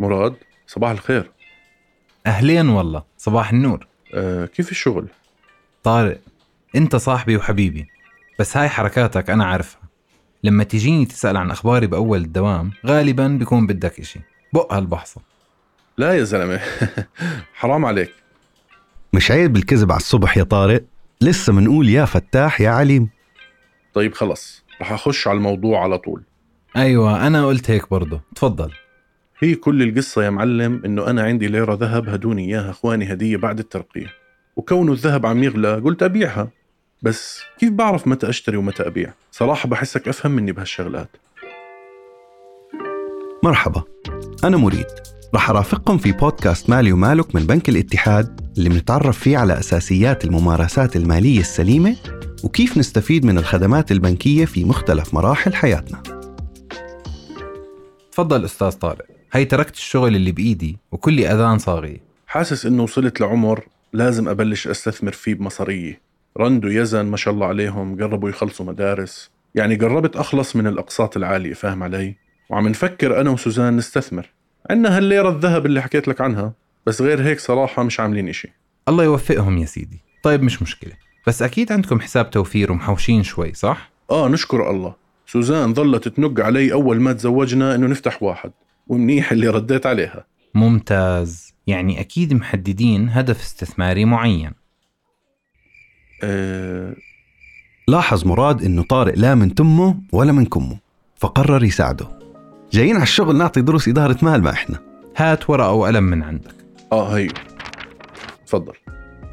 مراد صباح الخير. أهلين والله صباح النور. أه كيف الشغل؟ طارق أنت صاحبي وحبيبي بس هاي حركاتك أنا عارفها. لما تجيني تسأل عن أخباري بأول الدوام غالبا بيكون بدك إشي. بق هالبحصة لا يا زلمة حرام عليك. مش عيب الكذب على الصبح يا طارق لسه منقول يا فتاح يا عليم. طيب خلص رح أخش على الموضوع على طول. أيوة أنا قلت هيك برضه. تفضل. هي كل القصة يا معلم إنه أنا عندي ليرة ذهب هدوني إياها إخواني هدية بعد الترقية. وكونه الذهب عم يغلى قلت أبيعها. بس كيف بعرف متى أشتري ومتى أبيع؟ صراحة بحسك أفهم مني بهالشغلات. مرحبا. أنا مريد. رح أرافقكم في بودكاست مالي ومالك من بنك الاتحاد اللي بنتعرف فيه على أساسيات الممارسات المالية السليمة وكيف نستفيد من الخدمات البنكية في مختلف مراحل حياتنا. تفضل أستاذ طارق. هي تركت الشغل اللي بإيدي وكلي أذان صاغي. حاسس إنه وصلت لعمر لازم أبلش أستثمر فيه بمصارية. رند ويزن ما شاء الله عليهم قربوا يخلصوا مدارس. يعني قربت أخلص من الأقساط العالية فاهم علي؟ وعم نفكر أنا وسوزان نستثمر. عندنا هالليرة الذهب اللي حكيت لك عنها بس غير هيك صراحة مش عاملين إشي. الله يوفقهم يا سيدي. طيب مش مشكلة. بس أكيد عندكم حساب توفير ومحوشين شوي صح؟ آه نشكر الله. سوزان ظلت تنق علي أول ما تزوجنا إنه نفتح واحد. ومنيح اللي رديت عليها. ممتاز. يعني أكيد محددين هدف استثماري معين. أه لاحظ مراد إنه طارق لا من تمه ولا من كمه فقرر يساعده. جايين على الشغل نعطي دروس إدارة مال ما إحنا. هات ورقة وقلم من عندك. آه هي. تفضل.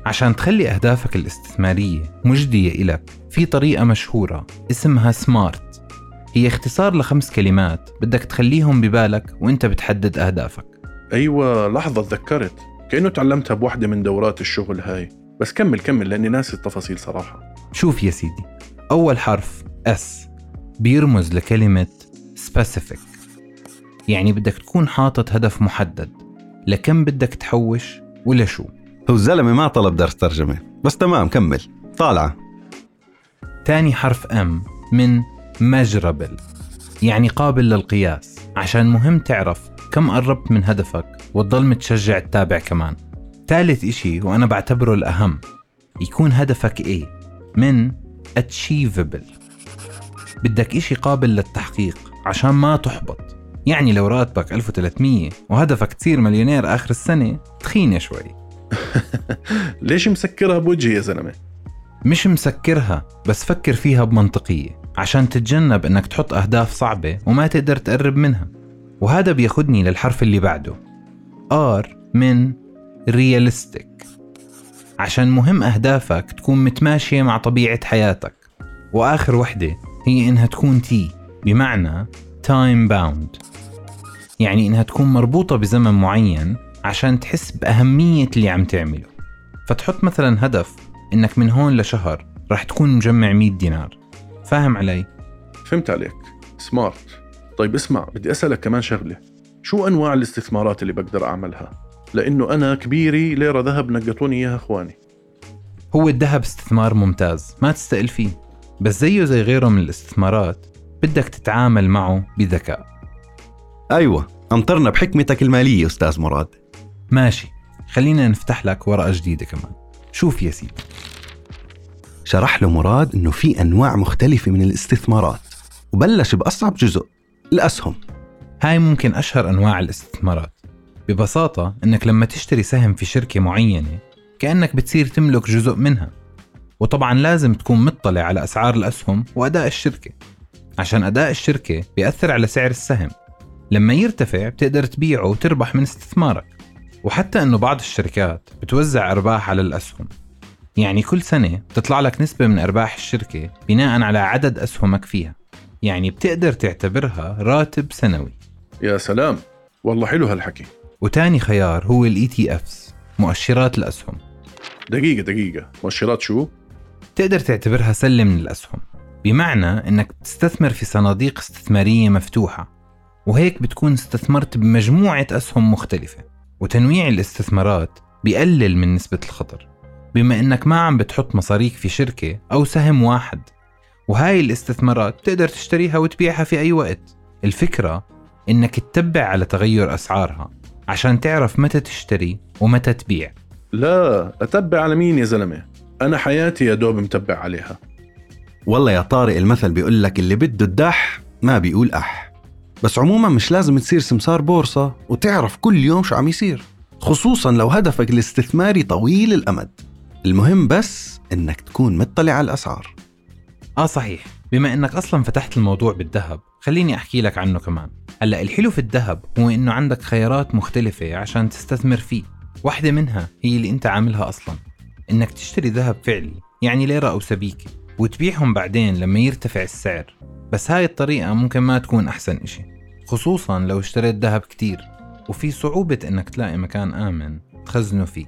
عشان تخلي أهدافك الاستثمارية مجدية إلك في طريقة مشهورة اسمها سمارت. هي اختصار لخمس كلمات بدك تخليهم ببالك وانت بتحدد أهدافك. أيوة لحظة تذكرت. كأنه تعلمتها بوحدة من دورات الشغل هاي. بس كمل كمل لأني ناسي التفاصيل صراحة. شوف يا سيدي أول حرف S بيرمز لكلمة specific. يعني بدك تكون حاطط هدف محدد. لكم بدك تحوش ولشو. هو الزلمة ما طلب درس ترجمة. بس تمام كمل. طالعة. تاني حرف M من measurable يعني قابل للقياس. عشان مهم تعرف كم قربت من هدفك وتضل متشجع تتابع كمان. ثالث إشي وأنا بعتبره الأهم يكون هدفك إيه؟ من achievable. بدك إشي قابل للتحقيق عشان ما تحبط. يعني لو راتبك 1300 وهدفك تصير مليونير آخر السنة تخينة شوي. ليش مسكرها بوجهي يا زلمة؟ مش مسكرها بس فكر فيها بمنطقية. عشان تتجنب إنك تحط أهداف صعبة وما تقدر تقرب منها. وهذا بياخدني للحرف اللي بعده. R من realistic. عشان مهم أهدافك تكون متماشية مع طبيعة حياتك. وآخر وحدة هي إنها تكون تي بمعنى time bound. يعني إنها تكون مربوطة بزمن معين عشان تحس بأهمية اللي عم تعمله. فتحط مثلا هدف إنك من هون لشهر رح تكون مجمع 100 دينار. فاهم علي؟ فهمت عليك. سمارت طيب اسمع بدي أسألك كمان شغلة. شو أنواع الاستثمارات اللي بقدر أعملها؟ لأنه أنا كبيري ليرة ذهب نقطوني إياها إخواني. هو الذهب استثمار ممتاز ما تستقل فيه. بس زيه زي غيره من الاستثمارات بدك تتعامل معه بذكاء. أيوة أمطرنا بحكمتك المالية أستاذ مراد. ماشي خلينا نفتح لك ورقة جديدة كمان. شوف يا سيدي. شرح له مراد إنه في أنواع مختلفة من الاستثمارات وبلش بأصعب جزء الأسهم. هاي ممكن أشهر أنواع الاستثمارات. ببساطة إنك لما تشتري سهم في شركة معينة كأنك بتصير تملك جزء منها. وطبعا لازم تكون مطلع على أسعار الأسهم وأداء الشركة. عشان أداء الشركة بيأثر على سعر السهم. لما يرتفع بتقدر تبيعه وتربح من استثمارك. وحتى أنه بعض الشركات بتوزع أرباح على الأسهم. يعني كل سنة بتطلع لك نسبة من أرباح الشركة بناء على عدد أسهمك فيها. يعني بتقدر تعتبرها راتب سنوي. يا سلام. والله حلو هالحكي. وتاني خيار هو ال ETFs مؤشرات الأسهم. دقيقة دقيقة. مؤشرات شو؟ تقدر تعتبرها سلة من الأسهم. بمعنى أنك بتستثمر في صناديق استثمارية مفتوحة. وهيك بتكون استثمرت بمجموعة أسهم مختلفة. وتنويع الاستثمارات بيقلل من نسبة الخطر. بما أنك ما عم بتحط مصاريك في شركة أو سهم واحد. وهاي الاستثمارات بتقدر تشتريها وتبيعها في أي وقت. الفكرة إنك تتبع على تغير أسعارها عشان تعرف متى تشتري ومتى تبيع. لا أتبع على مين يا زلمة؟ أنا حياتي يا دوب متبع عليها. والله يا طارق المثل بيقول لك اللي بده الدح ما بيقول أح. بس عموما مش لازم تصير سمسار بورصة وتعرف كل يوم شو عم يصير خصوصا لو هدفك الاستثماري طويل الأمد. المهم بس إنك تكون مطلع على الأسعار. آه صحيح. بما إنك أصلا فتحت الموضوع بالذهب خليني أحكي لك عنه كمان. هلأ الحلو في الذهب هو إنه عندك خيارات مختلفة عشان تستثمر فيه. واحدة منها هي اللي أنت عاملها أصلا إنك تشتري ذهب فعلي يعني ليرة أو سبيكة وتبيعهم بعدين لما يرتفع السعر. بس هاي الطريقة ممكن ما تكون أحسن إشي خصوصا لو اشتريت ذهب كتير وفي صعوبة إنك تلاقي مكان آمن تخزنه فيه.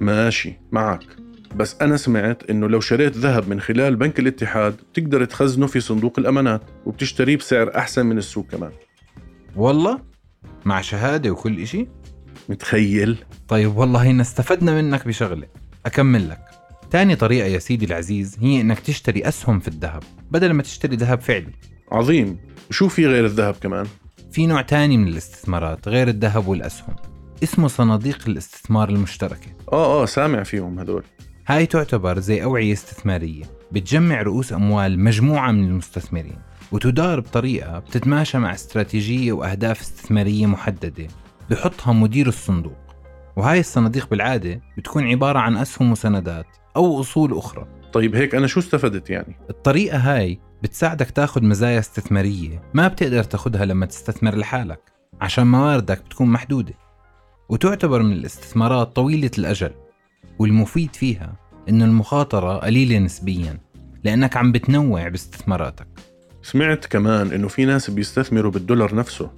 ماشي معك. بس أنا سمعت إنه لو شريت ذهب من خلال بنك الاتحاد بتقدر تخزنه في صندوق الأمانات وبتشتريه بسعر أحسن من السوق كمان. والله؟ مع شهادة وكل إشي؟ متخيل؟ طيب والله هنا استفدنا منك بشغلة. أكمل لك. تاني طريقة يا سيدي العزيز هي إنك تشتري أسهم في الذهب بدل ما تشتري ذهب فعلي. عظيم. وشو في غير الذهب كمان؟ في نوع تاني من الاستثمارات غير الذهب والأسهم اسمه صناديق الاستثمار المشتركة. آه آه سامع فيهم هذول. هاي تعتبر زي أوعية استثمارية بتجمع رؤوس أموال مجموعة من المستثمرين وتدار بطريقة بتتماشى مع استراتيجية وأهداف استثمارية محددة بحطها مدير الصندوق. وهاي الصناديق بالعادة بتكون عبارة عن أسهم وسندات أو أصول أخرى. طيب هيك أنا شو استفدت يعني؟ الطريقة هاي بتساعدك تاخد مزايا استثمارية ما بتقدر تاخدها لما تستثمر لحالك عشان مواردك بتكون محدودة. وتعتبر من الاستثمارات طويلة الأجل. والمفيد فيها إنه المخاطرة قليلة نسبيا لأنك عم بتنوع باستثماراتك. سمعت كمان إنه في ناس بيستثمروا بالدولار نفسه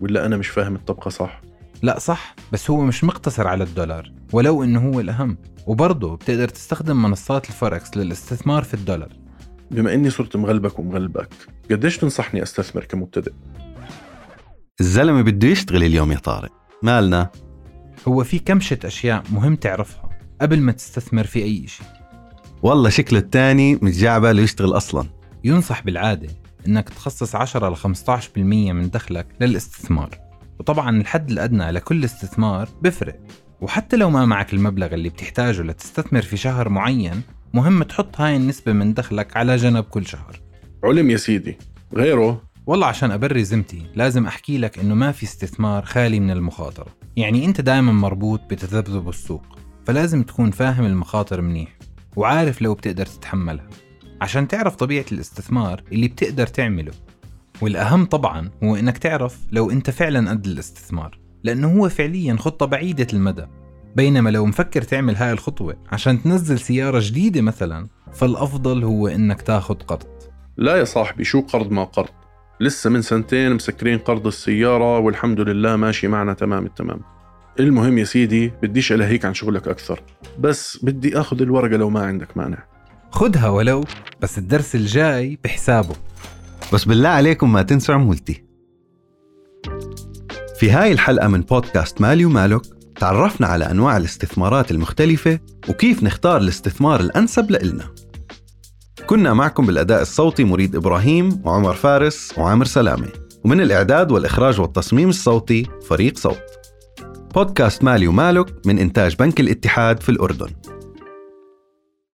ولا أنا مش فاهم الطبقة صح؟ لا صح بس هو مش مقتصر على الدولار ولو إنه هو الأهم. وبرضه بتقدر تستخدم منصات الفوركس للاستثمار في الدولار. بما إني صرت مغلبك ومغلبك قديش تنصحني أستثمر كمبتدئ؟ الزلمة بده يشتغل اليوم يا طارق. مالنا؟ هو في كمشة أشياء مهم تعرفها. قبل ما تستثمر في أي شيء والله شكله التاني مش جاي باله يشتغل أصلا. ينصح بالعادة إنك تخصص 10 ل 15% من دخلك للاستثمار. وطبعا الحد الأدنى لكل استثمار بفرق. وحتى لو ما معك المبلغ اللي بتحتاجه لتستثمر في شهر معين مهم تحط هاي النسبة من دخلك على جنب كل شهر. علم يا سيدي. غيره؟ والله عشان أبري زمتي لازم أحكي لك إنه ما في استثمار خالي من المخاطرة. يعني أنت دائما مربوط بتذبذب السوق. فلازم تكون فاهم المخاطر منيح وعارف لو بتقدر تتحملها عشان تعرف طبيعة الاستثمار اللي بتقدر تعمله. والأهم طبعا هو إنك تعرف لو أنت فعلا قد الاستثمار لأنه هو فعليا خطة بعيدة المدى. بينما لو مفكر تعمل هاي الخطوة عشان تنزل سيارة جديدة مثلا فالأفضل هو إنك تاخد قرض. لا يا صاحبي شو قرض ما قرض؟ لسه من سنتين مسكرين قرض السيارة والحمد لله ماشي معنا تمام التمام. المهم يا سيدي بديش ألهيك عن شغلك أكثر. بس بدي أخذ الورقة لو ما عندك مانع. خدها ولو بس الدرس الجاي بحسابه. بس بالله عليكم ما تنسوا عمولتي في هاي الحلقة من بودكاست مالي ومالك تعرفنا على أنواع الاستثمارات المختلفة وكيف نختار الاستثمار الأنسب لإلنا. كنا معكم بالأداء الصوتي مريد إبراهيم وعمر فارس وعامر سلامة. ومن الإعداد والإخراج والتصميم الصوتي فريق صوت. بودكاست مالي ومالك من إنتاج بنك الاتحاد في الأردن.